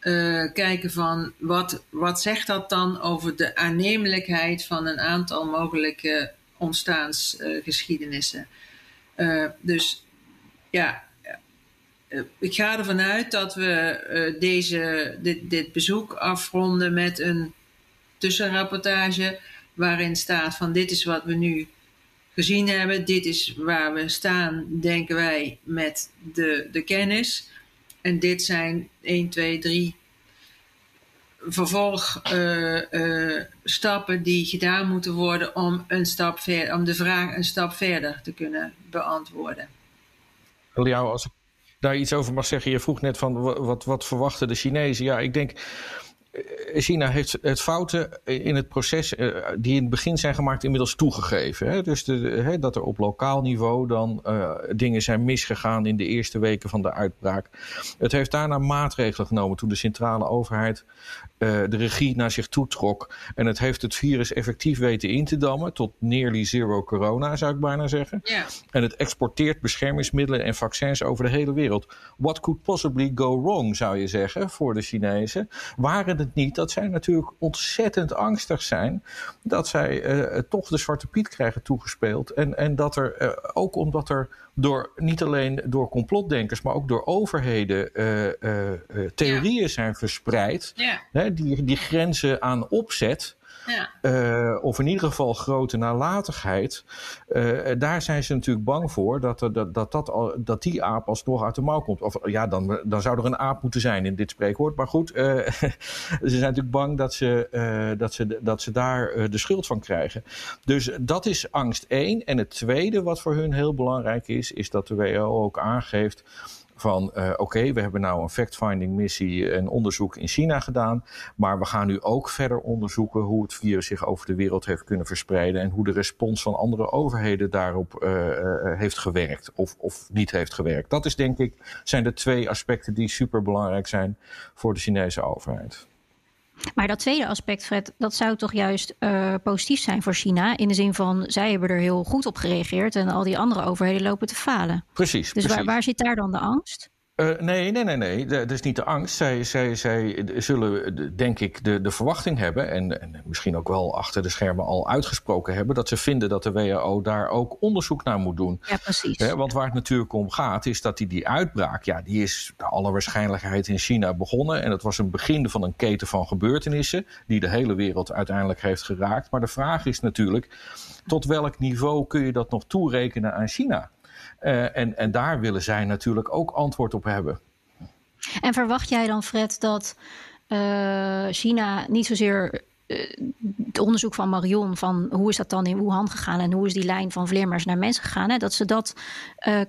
uh, kijken van wat, wat zegt dat dan over de aannemelijkheid van een aantal mogelijke ontstaansgeschiedenissen. Uh, dus ja, uh, ik ga ervan uit dat we deze, dit, dit bezoek afronden met een tussenrapportage waarin staat van dit is wat we nu gezien hebben, dit is waar we staan, denken wij, met de, de kennis. En dit zijn 1, 2, 3 vervolgstappen uh, uh, die gedaan moeten worden om, een stap om de vraag een stap verder te kunnen beantwoorden. Liao, als ik daar iets over mag zeggen, je vroeg net van wat, wat verwachten de Chinezen? Ja, ik denk eh, China heeft het fouten in het proces uh, die in het begin zijn gemaakt inmiddels toegegeven. Hè? Dus de, hè, dat er op lokaal niveau dan uh, dingen zijn misgegaan in de eerste weken van de uitbraak. Het heeft daarna maatregelen genomen toen de centrale overheid uh, de regie naar zich toe trok. En het heeft het virus effectief weten in te dammen tot nearly zero corona, zou ik bijna zeggen. Yeah. En het exporteert beschermingsmiddelen en vaccins over de hele wereld. What could possibly go wrong, zou je zeggen, voor de Chinezen? Waren het niet dat zij natuurlijk ontzettend angstig zijn dat zij uh, toch de Zwarte Piet krijgen toegespeeld. En, en dat er, uh, ook omdat er door, niet alleen door complotdenkers, maar ook door overheden theorieën ja. zijn verspreid. Ja. Hè, die, die grenzen aan opzet. Uh, of in ieder geval grote nalatigheid. Uh, daar zijn ze natuurlijk bang voor dat, dat, dat, dat, die aap alsnog uit de mouw komt. Of ja, dan, dan zou er een aap moeten zijn in dit spreekwoord. Maar goed, uh, <laughs> ze zijn natuurlijk bang dat ze, dat ze, dat ze daar de schuld van krijgen. Dus dat is angst één. En het tweede wat voor hun heel belangrijk is, is dat de WHO ook aangeeft van uh, oké, we hebben nou een fact-finding missie en onderzoek in China gedaan, maar we gaan nu ook verder onderzoeken hoe het virus zich over de wereld heeft kunnen verspreiden en hoe de respons van andere overheden daarop uh, uh, heeft gewerkt of, of niet heeft gewerkt. Dat is denk ik, zijn de twee aspecten die super belangrijk zijn voor de Chinese overheid. Maar dat tweede aspect, Fred, dat zou toch juist uh, positief zijn voor China. In de zin van, zij hebben er heel goed op gereageerd en al die andere overheden lopen te falen. Precies. Dus precies. Waar, waar zit daar dan de angst? Uh, nee, nee, nee, nee. Dat is niet de angst. Zij, zij, zij zullen, denk ik, de, de verwachting hebben, en, en, misschien ook wel achter de schermen al uitgesproken hebben, dat ze vinden dat de WHO daar ook onderzoek naar moet doen. Ja, precies. He, want waar het natuurlijk om gaat, is dat die, die uitbraak, ja, die is naar alle waarschijnlijkheid in China begonnen. En dat was een begin van een keten van gebeurtenissen, die de hele wereld uiteindelijk heeft geraakt. Maar de vraag is natuurlijk, tot welk niveau kun je dat nog toerekenen aan China? Uh, en, en daar willen zij natuurlijk ook antwoord op hebben. En verwacht jij dan, Fred, dat uh, China niet zozeer uh, het onderzoek van Marion van hoe is dat dan in Wuhan gegaan en hoe is die lijn van vleermuis naar mensen gegaan, hè, dat ze dat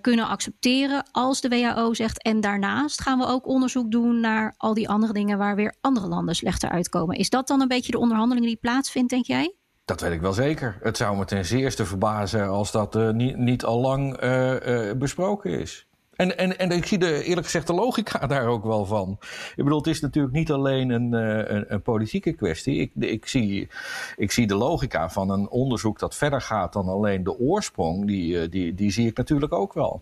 kunnen accepteren als de WHO zegt en daarnaast gaan we ook onderzoek doen naar al die andere dingen waar weer andere landen slechter uitkomen. Is dat dan een beetje de onderhandeling die plaatsvindt, denk jij? Dat weet ik wel zeker. Het zou me ten zeerste verbazen als dat uh, niet, niet al lang uh, uh, besproken is. En, en, en ik zie de, eerlijk gezegd de logica <laughs> daar ook wel van. Ik bedoel, het is natuurlijk niet alleen een, een, een politieke kwestie. Ik, ik, zie, ik zie de logica van een onderzoek dat verder gaat dan alleen de oorsprong. Die, die, die zie ik natuurlijk ook wel.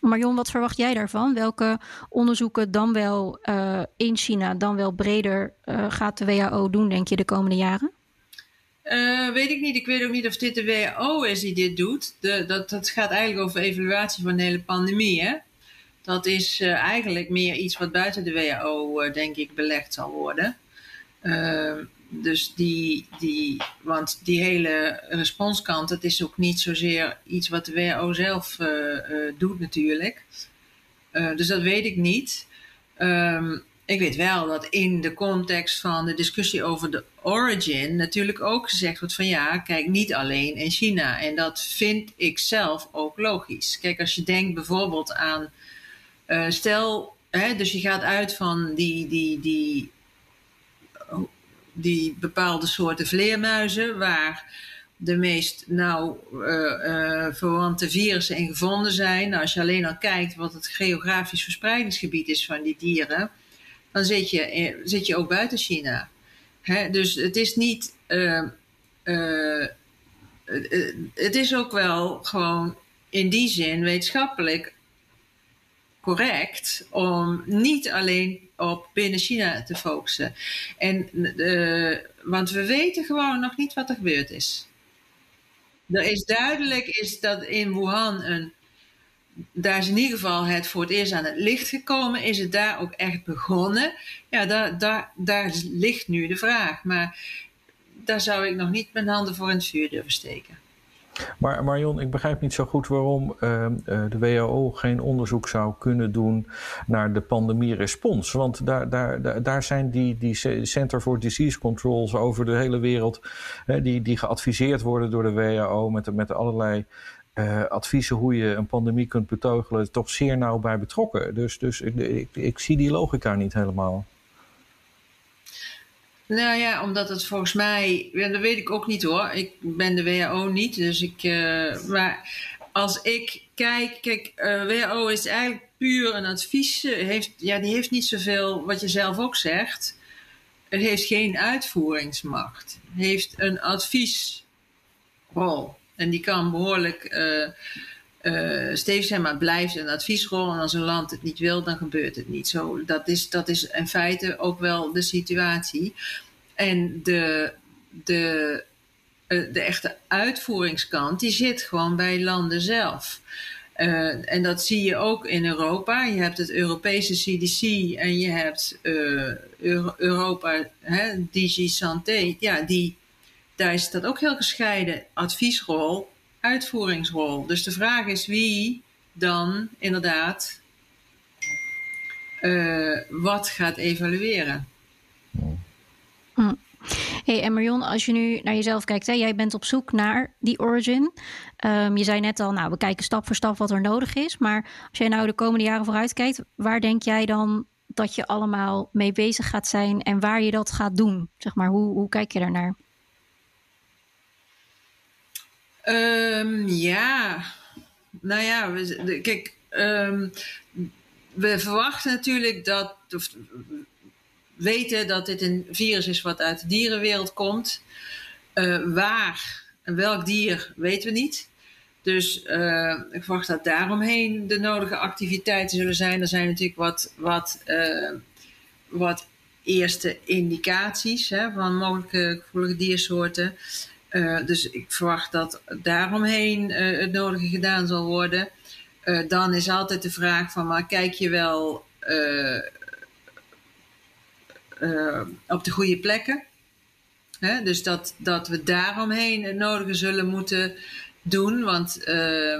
Marion, wat verwacht jij daarvan? Welke onderzoeken dan wel in China, dan wel breder gaat de WHO doen, denk je, de komende jaren? Uh, weet ik niet. Ik weet ook niet of dit de WHO is die dit doet. De, dat, dat gaat eigenlijk over evaluatie van de hele pandemie. Hè? Dat is uh, eigenlijk meer iets wat buiten de WHO, uh, denk ik, belegd zal worden. dus die, die, want die hele responskant, dat is ook niet zozeer iets wat de WHO zelf doet natuurlijk. dus dat weet ik niet. Um, ik weet wel dat in de context van de discussie over de origin natuurlijk ook gezegd wordt van ja, kijk, niet alleen in China. En dat vind ik zelf ook logisch. Kijk, als je denkt bijvoorbeeld aan, uh, stel, hè, dus je gaat uit van die, die, die, die bepaalde soorten vleermuizen waar de meest nauw uh, uh, verwante virussen in gevonden zijn. Nou, als je alleen al kijkt wat het geografisch verspreidingsgebied is van die dieren dan zit je, zit je ook buiten China. Hè? Dus het is niet. Uh, uh, het is ook wel gewoon in die zin wetenschappelijk correct om niet alleen op binnen China te focussen. En, want we weten gewoon nog niet wat er gebeurd is. Er is duidelijk is dat in Wuhan een daar is in ieder geval het voor het eerst aan het licht gekomen. Is het daar ook echt begonnen? Ja, daar, daar, daar ligt nu de vraag. Maar daar zou ik nog niet mijn handen voor in het vuur durven steken. Maar Marion, ik begrijp niet zo goed waarom uh, de WHO geen onderzoek zou kunnen doen naar de pandemie-respons. Want daar, daar, daar zijn die, die Center for Disease Controls over de hele wereld, hè, die, die geadviseerd worden door de WHO met, met allerlei uh, adviezen hoe je een pandemie kunt beteugelen, toch zeer nauw bij betrokken. Dus, dus ik, ik, zie die logica niet helemaal. Nou ja, omdat het volgens mij, dat weet ik ook niet hoor. Ik ben de WHO niet, dus ik. Uh, maar als ik kijk, kijk, uh, WHO is eigenlijk puur een advies. Heeft, ja, die heeft niet zoveel, wat je zelf ook zegt. Het heeft geen uitvoeringsmacht. Het heeft een adviesrol. En die kan behoorlijk uh, stevig zijn, maar blijft een adviesrol. En als een land het niet wil, dan gebeurt het niet. Zo, dat, is, dat is in feite ook wel de situatie. En de, de, uh, de echte uitvoeringskant, die zit gewoon bij landen zelf. En dat zie je ook in Europa. Je hebt het Europese CDC en je hebt Euro Europa, hè, DG. Ja, die, daar is dat ook heel gescheiden. Adviesrol, uitvoeringsrol. Dus de vraag is wie dan inderdaad uh, wat gaat evalueren. Hm. Hey, en Marion, als je nu naar jezelf kijkt, hè, jij bent op zoek naar die origin. Um, je zei net al, nou, we kijken stap voor stap wat er nodig is. Maar als jij nou de komende jaren vooruit kijkt, waar denk jij dan dat je allemaal mee bezig gaat zijn en waar je dat gaat doen? Zeg maar, hoe, hoe kijk je daarnaar? Um, ja, nou ja, we, kijk, um, we verwachten natuurlijk dat. Of, weten dat dit een virus is wat uit de dierenwereld komt. waar en welk dier weten we niet. Dus uh, ik verwacht dat daaromheen de nodige activiteiten zullen zijn. Er zijn natuurlijk wat, wat, uh, wat eerste indicaties hè, van mogelijke gevoelige diersoorten. Uh, dus ik verwacht dat daaromheen het nodige gedaan zal worden. dan is altijd de vraag van, maar kijk je wel op de goede plekken? Dus dat, dat we daaromheen het nodige zullen moeten doen. Want uh,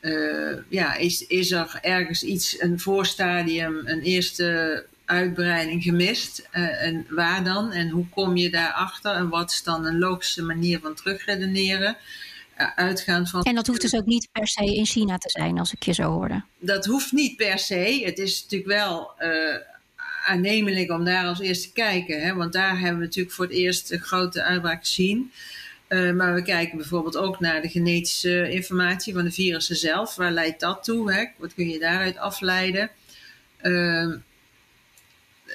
uh, ja, is, is er ergens iets, een voorstadium, een eerste uitbreiding gemist? Uh, en waar dan? En hoe kom je daarachter? En wat is dan een logische manier van terugredeneren? Uitgaand van... En dat hoeft dus ook niet per se in China te zijn, als ik je zo hoorde. Dat hoeft niet per se. Het is natuurlijk wel aannemelijk om daar als eerste te kijken. Hè? Want daar hebben we natuurlijk voor het eerst een grote uitbraak gezien. Uh, maar we kijken bijvoorbeeld ook naar de genetische informatie van de virussen zelf. Waar leidt dat toe? Hè? Wat kun je daaruit afleiden? Uh,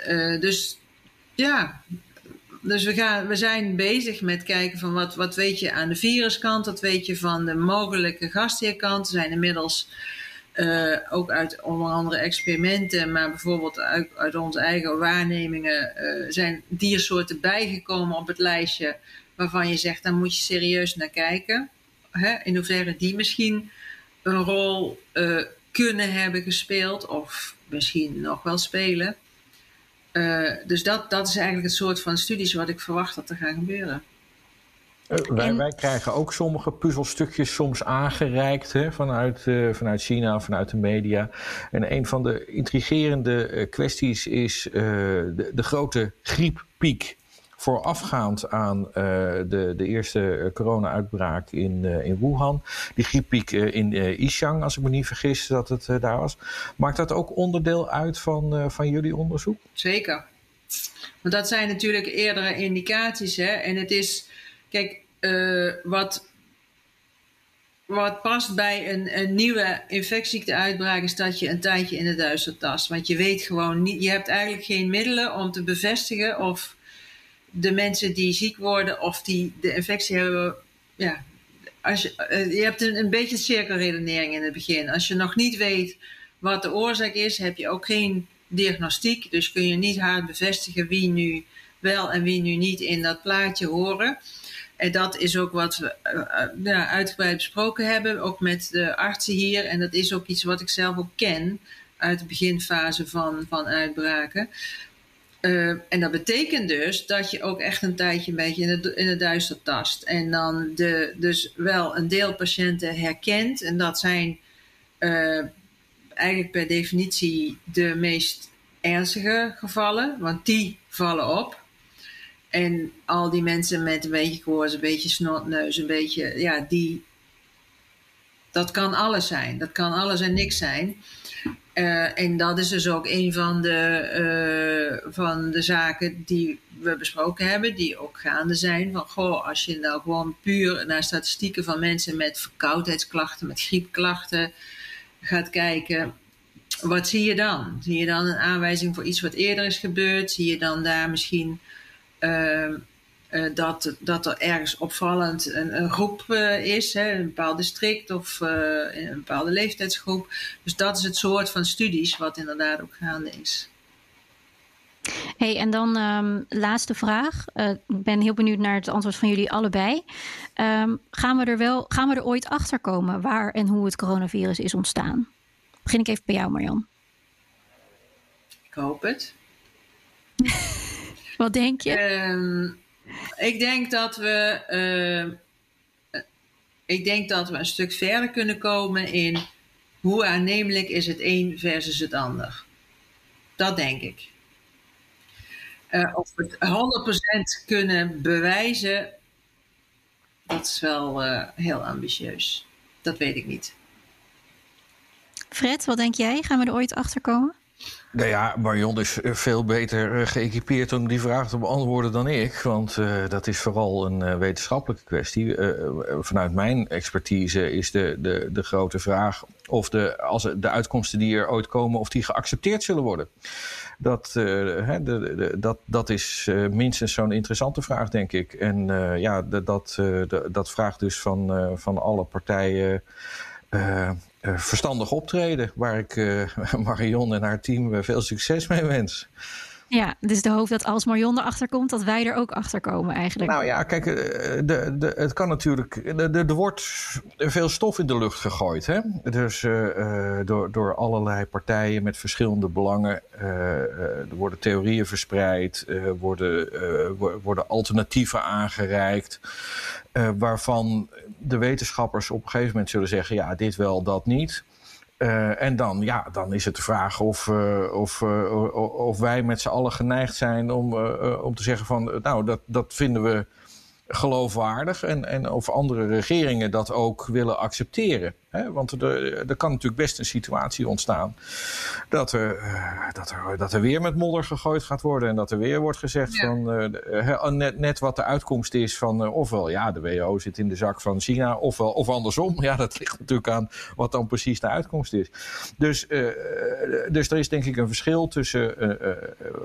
uh, dus ja, dus we, gaan, we zijn bezig met kijken van wat, wat weet je aan de viruskant, wat weet je van de mogelijke gastheerkant. Er zijn inmiddels uh, ook uit onder andere experimenten, maar bijvoorbeeld uit, uit onze eigen waarnemingen, uh, zijn diersoorten bijgekomen op het lijstje waarvan je zegt, daar moet je serieus naar kijken. Hè? In hoeverre die misschien een rol kunnen hebben gespeeld of misschien nog wel spelen. Dus dat, dat is eigenlijk het soort van studies wat ik verwacht dat er gaan gebeuren. Uh, wij, wij, krijgen ook sommige puzzelstukjes soms aangereikt hè, vanuit, uh, vanuit China, vanuit de media. En een van de intrigerende uh, kwesties is de, de, grote grieppiek. Voorafgaand aan de, de eerste corona-uitbraak in, in Wuhan. Die grieppiek in Xi'an, als ik me niet vergis dat het daar was. Maakt dat ook onderdeel uit van, van jullie onderzoek? Zeker. Want dat zijn natuurlijk eerdere indicaties. Hè? En het is Kijk, uh, wat, wat past bij een, een nieuwe infectieziekteuitbraak is dat je een tijdje in de duister tast. Want je weet gewoon niet, je hebt eigenlijk geen middelen om te bevestigen of de mensen die ziek worden of die de infectie hebben, ja, als je, uh, je hebt een, een beetje cirkelredenering in het begin. Als je nog niet weet wat de oorzaak is, heb je ook geen diagnostiek. Dus kun je niet hard bevestigen wie nu wel en wie nu niet in dat plaatje horen. En dat is ook wat we uh, ja, uitgebreid besproken hebben, ook met de artsen hier. En dat is ook iets wat ik zelf ook ken uit de beginfase van, van uitbraken. Uh, en dat betekent dus dat je ook echt een tijdje een beetje in het, in het duister tast. En dan de, dus wel een deel patiënten herkent. En dat zijn uh, eigenlijk per definitie de meest ernstige gevallen, want die vallen op. En al die mensen met een beetje koorts, een beetje snotneus, een beetje, ja, die. Dat kan alles zijn. Dat kan alles en niks zijn. Uh, en dat is dus ook een van de, uh, van de zaken die we besproken hebben, die ook gaande zijn. Van goh, als je nou gewoon puur naar statistieken van mensen met verkoudheidsklachten, met griepklachten gaat kijken, wat zie je dan? Zie je dan een aanwijzing voor iets wat eerder is gebeurd? Zie je dan daar misschien uh, uh, dat, dat er ergens opvallend een, een groep uh, is, hè, een bepaald district of een bepaalde leeftijdsgroep. Dus dat is het soort van studies wat inderdaad ook gaande is. Hey, en dan um, laatste vraag. ik ben heel benieuwd naar het antwoord van jullie allebei. Um, gaan, we er wel, gaan we er ooit achter komen waar en hoe het coronavirus is ontstaan? Begin ik even bij jou, Marjan. Ik hoop het. <laughs> Wat denk je? Um, ik denk dat we. Uh, ik denk dat we een stuk verder kunnen komen in hoe aannemelijk is het een versus het ander. Dat denk ik. Uh, of we het 100% kunnen bewijzen, dat is wel uh, heel ambitieus. Dat weet ik niet. Fred, wat denk jij? Gaan we er ooit achter komen? Nou ja, Marion is veel beter geëquipeerd om die vraag te beantwoorden dan ik. Want uh, dat is vooral een wetenschappelijke kwestie. Vanuit mijn expertise is de, de, de grote vraag of de, als de uitkomsten die er ooit komen, of die geaccepteerd zullen worden. Dat, hè, de, de, dat, dat is minstens zo'n interessante vraag, denk ik. En ja, dat, dat vraagt dus van, van alle partijen verstandig optreden. Waar ik uh, <laughs> Marion en haar team eh, veel succes mee wens. Ja, dus de hoop dat als Marion erachter komt, dat wij er ook achter komen eigenlijk. Nou ja, kijk, de, de, het kan natuurlijk. Er wordt veel stof in de lucht gegooid. Hè? Dus uh, door, door allerlei partijen met verschillende belangen. Uh, er worden theorieën verspreid, worden, worden alternatieven aangereikt. waarvan de wetenschappers op een gegeven moment zullen zeggen: ja, dit wel, dat niet. Uh, en dan, ja, dan is het de vraag of, uh, of, uh, of wij met z'n allen geneigd zijn om, om te zeggen van, nou, dat, dat vinden we geloofwaardig en, en of andere regeringen dat ook willen accepteren. Hè? Want er, er kan natuurlijk best een situatie ontstaan dat er, uh, dat, er, dat er weer met modder gegooid gaat worden en dat er weer wordt gezegd ja. van uh, net, net wat de uitkomst is van uh, ofwel ja, de WHO zit in de zak van China, ofwel of andersom. <laughs> Ja, dat ligt natuurlijk aan wat dan precies de uitkomst is. Dus, dus er is denk ik een verschil tussen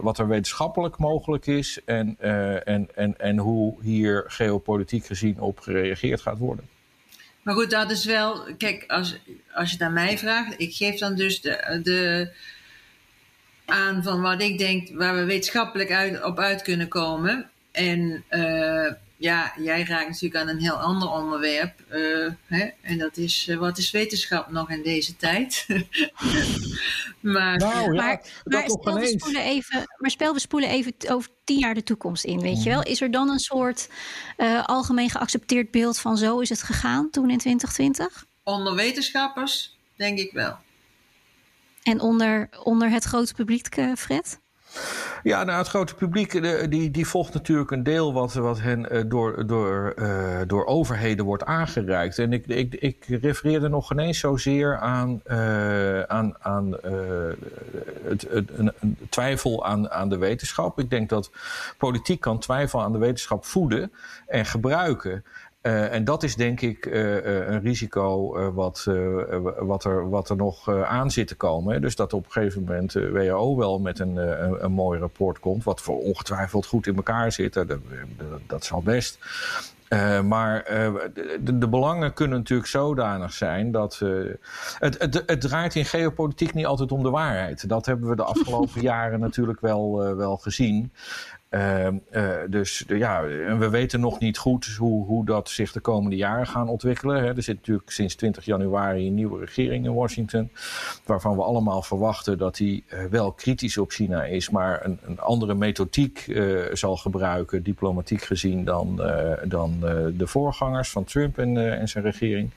wat er wetenschappelijk mogelijk is en, en, en, en hoe hier geopolitiek gezien op gereageerd gaat worden. Maar goed, dat is wel. Kijk, als, als je het aan mij vraagt, ik geef dan dus de, de aan van wat ik denk waar we wetenschappelijk uit, op uit kunnen komen. En uh, ja, jij raakt natuurlijk aan een heel ander onderwerp. Uh, hè? En dat is, uh, wat is wetenschap nog in deze tijd? <laughs> maar, nou, ja, maar, maar, spel we spoelen even, maar spel we spoelen even over tien jaar de toekomst in, weet je wel? Is er dan een soort uh, algemeen geaccepteerd beeld van zo is het gegaan toen in 2020? Onder wetenschappers denk ik wel. En onder, onder het grote publiek, Fred? Ja, nou, het grote publiek die, die volgt natuurlijk een deel wat, wat hen uh, door, door, uh, door overheden wordt aangereikt. En ik, ik, ik refereerde nog ineens zozeer aan, aan, aan het, het, een twijfel aan, aan de wetenschap. Ik denk dat politiek kan twijfel aan de wetenschap voeden en gebruiken. Uh, en dat is denk ik uh, een risico uh, wat, wat, er, wat er nog aan zit te komen. Dus dat op een gegeven moment de WHO wel met een, een, een, mooi rapport komt, wat voor ongetwijfeld goed in elkaar zit. Dat, dat zal best. maar de, de, belangen kunnen natuurlijk zodanig zijn dat. Het, het, het, draait in geopolitiek niet altijd om de waarheid. Dat hebben we de afgelopen <laughs> jaren natuurlijk wel, wel gezien. Uh, uh, dus ja, we weten nog niet goed hoe, hoe dat zich de komende jaren gaan ontwikkelen. Hè. Er zit natuurlijk sinds 20 januari een nieuwe regering in Washington. Waarvan we allemaal verwachten dat die uh, wel kritisch op China is, maar een, een andere methodiek zal gebruiken, diplomatiek gezien, dan, dan de voorgangers van Trump en, en zijn regering.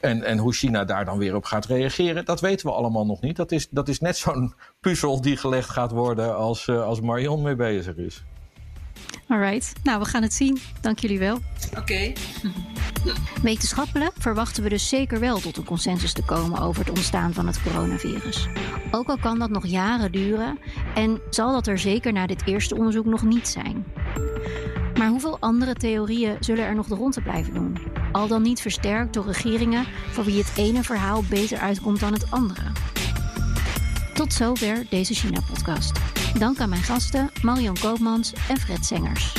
En, en hoe China daar dan weer op gaat reageren, dat weten we allemaal nog niet. Dat is, dat is net zo'n <laughs> puzzel die gelegd gaat worden als, als Marion mee bezig is. Alright, nou we gaan het zien. Dank jullie wel. Oké. Okay. <laughs> Wetenschappelijk verwachten we dus zeker wel tot een consensus te komen over het ontstaan van het coronavirus. Ook al kan dat nog jaren duren en zal dat er zeker na dit eerste onderzoek nog niet zijn. Maar hoeveel andere theorieën zullen er nog de ronde blijven doen? Al dan niet versterkt door regeringen voor wie het ene verhaal beter uitkomt dan het andere. Tot zover deze China-podcast. Dank aan mijn gasten Marion Koopmans en Fred Sengers.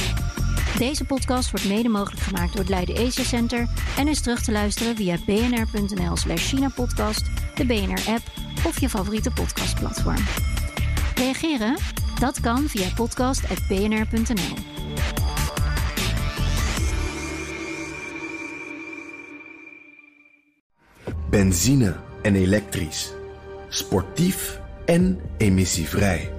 Deze podcast wordt mede mogelijk gemaakt door het Leiden Asia Center en is terug te luisteren via bnr.nl slash China-podcast, de BNR-app of je favoriete podcastplatform. Reageren? Dat kan via podcast.bnr.nl. Benzine en elektrisch. Sportief en emissievrij.